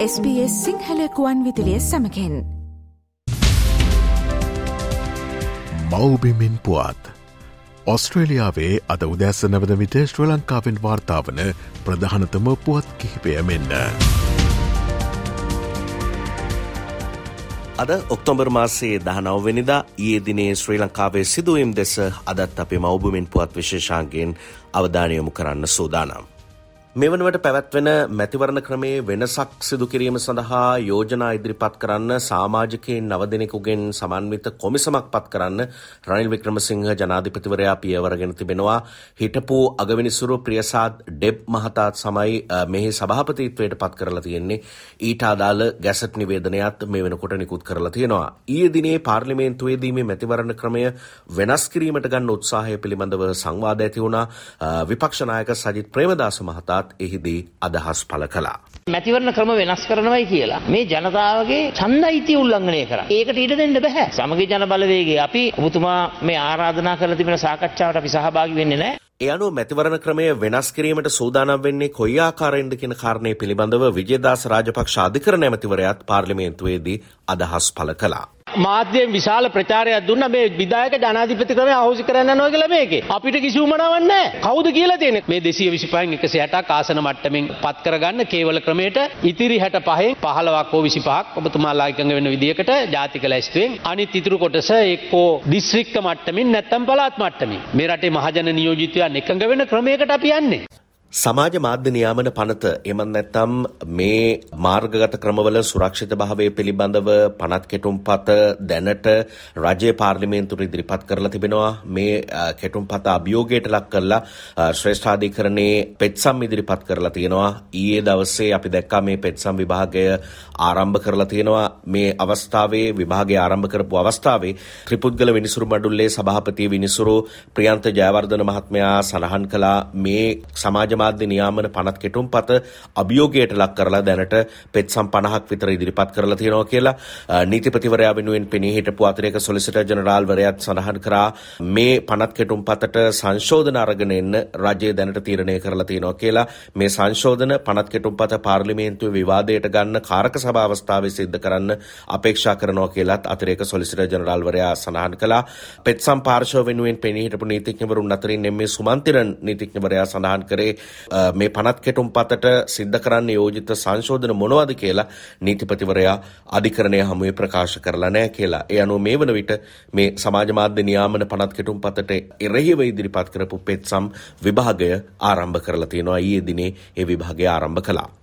SBS සිංහලකුවන් විදිලිය සමකෙන් මවබිමින් පුවත් ඔස්ට්‍රේලියාවේ අද උදැස්ස නවද විට ශ්‍ර ලංකාවෙන් වාර්තාාවන ප්‍රධානතම පුවත් කිහිපය මෙන්න. අද ඔක්තොම්බර් මාසේ දහනවවෙනිදා ඒ දිනේ ශ්‍රී ලංකාවේ සිදුවම් දෙස අදත් අපේ මවබුමින් පුවත් විශේෂාන්ගෙන් අවධානයොමු කරන්න සූදානම්. මෙවනවට පැවැත්වෙන මැතිවරණ ක්‍රමේ වෙනසක් සිදු කිරීම සඳහා යෝජනා ඉදිරිපත් කරන්න සාමාජිකයෙන් නවදෙනෙකුගෙන් සමන්විත කොමිසමක් පත් කරන්න රනිල් වික්‍රමසිංහ ජනාධිපතිවරයා පියවරගෙන තිබෙනවා. හිටපු අගවිනිසුරු ප්‍රියසාද් ඩෙබ් මහතාත් සමයි මෙහි සභාපතිත්වයට පත් කරලා තියෙන්නේ. ඊට අදාළ ගැසට් නිවේදනයත් මේ වෙනකොට නිකුත් කරලා තියෙනවා. ඊයේ දිනේ පාර්ලිමේන්තුවේදී මේ මැතිවරණ ක්‍රමය වෙනස් කිරීමට ගන්න උත්සාහය පිළිබඳව සංවාද ඇති වුණා. විපක්ෂ නායක සජිත් ප්‍රේමදාස මහතා ජනතාවත් එහිදී අදහස් පළ කළා. මැතිවරණ ක්‍රම වෙනස් කරනවයි කියලා මේ ජනතාවගේ ඡන්දයිතිය උල්ලංඝනය කරා. ඒකට ඉඩ දෙන්න බෑ. සමගි ජන බලවේගය අපි ඔබතුමා මේ ආරාධනා කරලා තිබෙන සාකච්ඡාවට අපි සහභාගී වෙන්නේ නැහැ. ඒ අනුව මැතිවරණ ක්‍රමය වෙනස් කිරීමට සූදානම් වෙන්නේ කොයි ආකාරයෙන්ද කියන කාරණය පිළිබඳව විජේදාස රාජපක්ෂ අධිකරණ ඇමතිවරයාත් පාර්ලිමේන්තුවේදී අදහස් පළ කළා. මාධ්‍යයෙන් විශාල ප්‍රචාරයක් දුන්න මේ විදායක ජනාධිපති ක්‍රමය අහෝසි කරන්න යනවා කියලා මේකේ. අපිට කිසි උමනාවක් නැහැ. කවුද කියලා තියෙන්නේ? මේ 225න් 160ක් ආසන මට්ටමින් පත් කරගන්න කේවල ක්‍රමයට ඉතිරි 65න් 15ක් හෝ 25ක් ඔබතුමාලා එකඟ වෙන විදියකට ජාතික ලැයිස්තුවෙන් අනිත් ඉතුරු කොටස එක්කෝ දිස්ත්‍රික්ක මට්ටමින් නැත්නම් පළාත් මට්ටමින් මේ රටේ මහජන නියෝජිතයන් එකඟ වෙන ක්‍රමයකට අපි යන්නේ. සමාජ මාධ්‍ය නියාමන පනත එමන් නැත්තම් මේ මාර්ගගත ක්‍රමවල සුරක්ෂිත භාවය පිළිබඳව පනත් කෙටුම්පත දැනට රජය පාර්ලිමේන්තුර ඉදිරිපත් කරලා තිබෙනවා. මේ කෙටුම්පත අභියෝගයට ලක් කරලා ශ්‍රේෂ්ඨාධිකරණයේ පෙත්සම් ඉදිරිපත් කරලා තියෙනවා. ඊයේ දවසේ අපි දැක්කා මේ පෙත්සම් විභාගය ආරම්භ කරලා තියෙනවා. මේ අවස්ථාවේ විභාගය ආරම්භ කරපු අවස්ථාවේ ත්‍රිපුද්ගල විනිසුරු මඩුල්ලේ සභාපති විනිසුරු ප්‍රියන්ත ජයවර්ධන මහත්මයා සඳහන් කළා. මේ සමාජ මාධ්‍ය නියාමන පනත් කෙටුම්පත අභියෝගයට ලක් කරලා දැනට පෙත්සම් 50ක් විතර ඉදිරිපත් කරලා තියෙනවා කියලා නීතිපතිවරයා වෙනුවෙන් පෙනී හිටපු අතිරේක සොලිසිටර් ජෙනරාල් වරයාත් සඳහන් කරා මේ පනත් කෙටුම්පතට සංශෝධන අරගෙන එන්න රජය දැනට තීරණය කරලා තියෙනවා කියලා මේ සංශෝධන පනත් කෙටුම්පත පාර්ලිමේන්තුවේ විවාදයට ගන්න කාරක සභා අවස්ථාවේ සිද්ධ කරන්න අපේක්ෂා කරනවා කියලත් අතිරේක සොලිසිටර් ජෙනරාල් වරයා සඳහන් කළා පෙත්සම් පාර්ශව වෙනුවෙන් පෙනී හිටපු නීතිඥවරුන් අතරින් එම්.ඒ. සුමන්තිරන් නීතිඥවරයා සඳහන් කරේ මේ පනත් කෙටුම් පතට සිද්ධ කරන්න යෝජිත සංශෝධන මොනවද කියලා නීතිපතිවරයා අධිකරණය හමුවේ ප්‍රකාශ කරලා නෑ කියලා. ඒ අනුව මේ වන විට මේ සමාජ මාධ්‍ය නියාමන පනත් කෙටුම් පතට එරෙහිව ඉදිරිපත් කරපු පෙත්සම් විභාගය ආරම්භ කරලා තියෙනවා ඊයේ දිනේ ඒ විභාගය ආරම්භ කළා.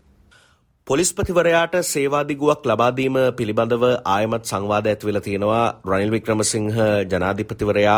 පොලිස්පතිවරයාට සේවාදිගුවක් ලබාදීම පිළිබඳව ආයමත් සංවාද ඇතිවෙලා තියෙනවා. රනිල් වික්‍රමසිංහ ජනාධිපතිවරයා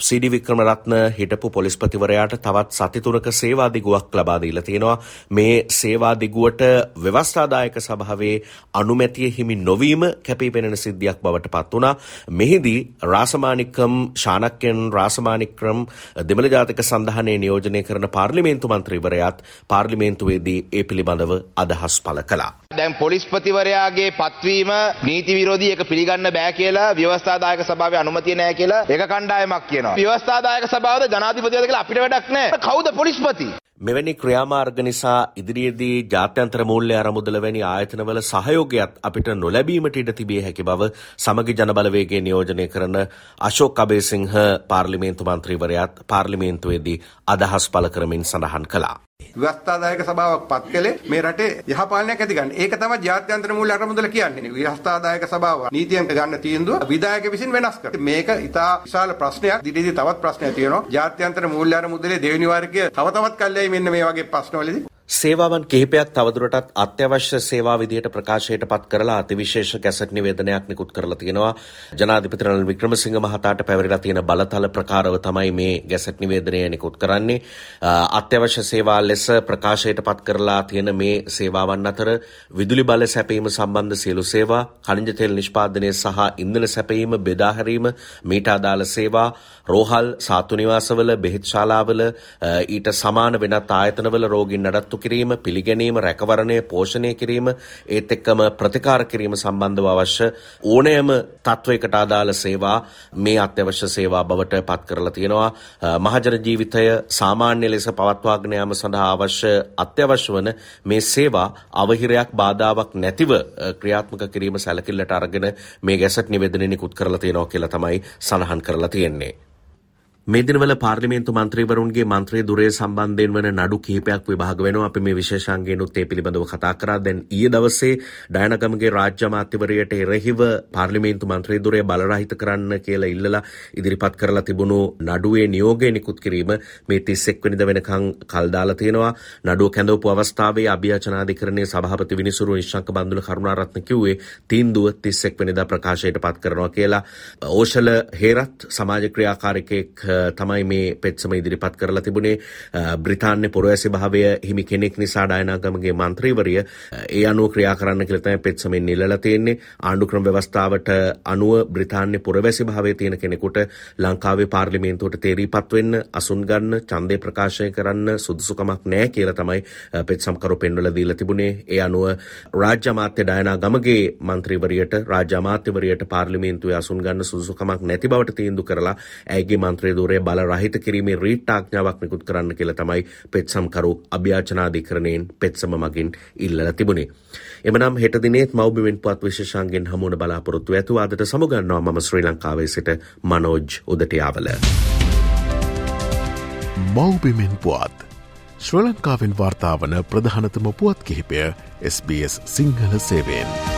සිඩි වික්‍රමරත්න හිටපු පොලිස්පතිවරයාට තවත් සතිතුරක සේවාදිගුවක් ලබා දීලා තියෙනවා. මේ සේවාදිගුවට ව්‍යවස්ථාදායක සභාවේ අනුමැතිය හිමි නොවීම කැපී පෙනෙන සිද්ධියක් බවට පත් වුණා. මෙහිදී රාසමානිකම් ශානක්‍යන් රාසමානික්‍රම් දෙමළ ජාතික සඳහනේ නියෝජනය කරන පාර්ලිමේන්තු මන්ත්‍රීවරයාත් පාර්ලිමේන්තුවේදී ඒ පිළිබඳව අදහස් පළ කළා. දැන් පොලිස්පතිවරයාගේ පත්වීම නීති විරෝධී එක පිළිගන්න බෑ කියලා ව්‍යවස්ථාදායක සභාවේ අනුමැතිය නැහැ කියලා එක කණ්ඩායමක් කියනවා. ව්‍යවස්ථාදායක සභාවද ජනාධිපතිවද කියලා අපිට වැඩක් නැහැ. කවුද පොලිස්පති? මෙවැනි ක්‍රියාමාර්ග නිසා ඉදිරියේදී ජාත්‍යන්තර මූල්‍ය අරමුදල වැනි ආයතනවල සහයෝගයක් අපිට නොලැබීමට ඉඩ තිබිය හැකි බව සමගි ජනබලවේගේ නියෝජනය කරන අශෝක් අබේසිංහ පාර්ලිමේන්තු මන්ත්‍රීවරයාත් පාර්ලිමේන්තුවේදී අදහස් පළ කරමින් සඳහන් කළා. ව්‍යවස්ථාදායක සභාවක් පත් කළේ මේ රටේ යහපාලනයක් ඇති ගන්න. ඒක තමයි ජාත්‍යන්තර මූල්‍ය අරමුදල කියන්නේ. ව්‍යවස්ථාදායක සභාව නීතියෙන් ගන්න තීන්දුව විධායක විසින් වෙනස් කරනවා. මේක ඉතා විශාල ප්‍රශ්නයක්. දිටිදී තවත් ප්‍රශ්නයක් තියෙනවා. ජාත්‍යන්තර මූල්‍ය අරමුදලේ දෙවෙනි වර්ගය තව තවත් කල්යයි මෙන්න මේ වගේ ප්‍රශ්නවලදී සේවාවන් කිහිපයක් තවදුරටත් අත්‍යවශ්‍ය සේවා විදියට ප්‍රකාශයට පත් කරලා අතිවිශේෂ ගැසට් නිවේදනයක් නිකුත් කරලා තියෙනවා. ජනාධිපති රනිල් වික්‍රමසිංහ මහතාට පැවරිලා තියෙන බලතල ප්‍රකාරව තමයි මේ ගැසට් නිවේදනය නිකුත් කරන්නේ. අත්‍යවශ්‍ය සේවා ලෙස ප්‍රකාශයට පත් කරලා තියෙන මේ සේවාවන් අතර විදුලි බල සැපීම සම්බන්ධ සියලු සේවා කනිජ තෙල් නිෂ්පාදනය සහ ඉන්ධන සැපීම බෙදා හැරීම මීට අදාළ සේවා රෝහල් සාතු නිවාසවල බෙහෙත් ශාලාවල ඊට සමාන වෙනත් ආයතනවල රෝගීන් නඩත්තු මතු කිරීම පිළිගැනීම රැකවරණය පෝෂණය කිරීම ඒත් එක්කම ප්‍රතිකාර කිරීම සම්බන්ධව අවශ්‍ය ඕනෑම තත්ත්වයකට අදාළ සේවා මේ අත්‍යවශ්‍ය සේවා බවට පත් කරලා තියෙනවා මහජන ජීවිතය සාමාන්‍ය ලෙස පවත්වාගෙන යාම සඳහා අවශ්‍ය අත්‍යවශ්‍ය වන මේ සේවා අවහිරයක් බාධාවක් නැතිව ක්‍රියාත්මක කිරීම සැලකිල්ලට අරගෙන මේ ගැසට් නිවෙදන නිකුත් කරලා තියෙනවා කියලා තමයි සඳහන් කරලා තියෙන්නේ. මේ දිනවල පාර්ලිමේන්තු මන්ත්‍රීවරුන්ගේ මන්ත්‍රී දුරේ සම්බන්ධයෙන් වන නඩු කිහිපයක් විභාග වෙනවා. අපි මේ විශේෂාංගයෙන්ුත් ඒ පිළිබඳව කතා කරා. දැන් ඊයේ දවසේ ඩයනගමගේ රාජ්‍ය අමාත්‍යවරයට එරෙහිව පාර්ලිමේන්තු මන්ත්‍රී දුරේ බලරහිත කරන්න කියලා ඉල්ලලා ඉදිරිපත් කරලා තිබුණු නඩුවේ නියෝගය නිකුත් කිරීම මේ 31 වෙනිදා වෙනකන් කල් දාලා තියෙනවා. නඩුව කැඳවපු අවස්ථාවේ අභියාචනාධිකරණයේ සභාපති විනිසුරු නිශ්ශංක බන්දුල කරුණාරත්න කිව්වේ තීන්දුව 31 වෙනිදා ප්‍රකාශයට පත් කරනවා කියලා. ඕෂල හේරත් සමාජ ක්‍රියාකාරිකයෙක් තමයි මේ පෙත්සම ඉදිරිපත් කරලා තිබුණේ. බ්‍රිතාන්‍ය පුරවැසි භාවය හිමි කෙනෙක් නිසා ඩයනාගමගේ මන්ත්‍රීවරිය ඒ අනුව ක්‍රියා කරන්න කියලා තමයි පෙත්සමෙන් නිලලා තියෙන්නේ. ආණ්ඩුක්‍රම ව්‍යවස්ථාවට අනුව බ්‍රිතාන්‍ය පුරවැසි භාවයේ තියෙන කෙනෙකුට ලංකාවේ පාර්ලිමේන්තුවට තේරීපත් වෙන්න අසුන් ගන්න ඡන්දය ප්‍රකාශය කරන්න සුදුසුකමක් නැහැ කියලා තමයි පෙත්සම්කරු පෙන්වලා දීලා තිබුණේ. ඒ අනුව රාජ්‍ය අමාත්‍ය ඩයනා ගමගේ මන්ත්‍රීවරියට රාජ්‍ය අමාත්‍යවරියට පාර්ලිමේන්තුවේ අසුන් ගන්න සුදුසුකමක් නැති බවට තීන්දුව කරලා ඇයගේ මන්ත්‍රී ධූරය බල රහිත කිරීමේ රීට් ආඥාවක් නිකුත් කරන්න කියලා තමයි පෙත්සම්කරු අභ්‍යාචනාධිකරණයෙන් පෙත්සම මගින් ඉල්ලලා තිබුණේ. එමනම් හෙට දිනේත් මව්බිමෙන් පුවත් විශේෂාංගෙන් හමුවන බලාපොරොත්තු ඇතුව අදට සමුගන්නවා මම ශ්‍රී ලංකාවේ සිට මනෝජ් උදටියාවල. මව්බිමෙන් පුවත් ශ්‍ර ලංකාවෙන් වාර්තාාවන ප්‍රධානතම පුවත් කිහිපය SBS සිංහල සේවෙන්.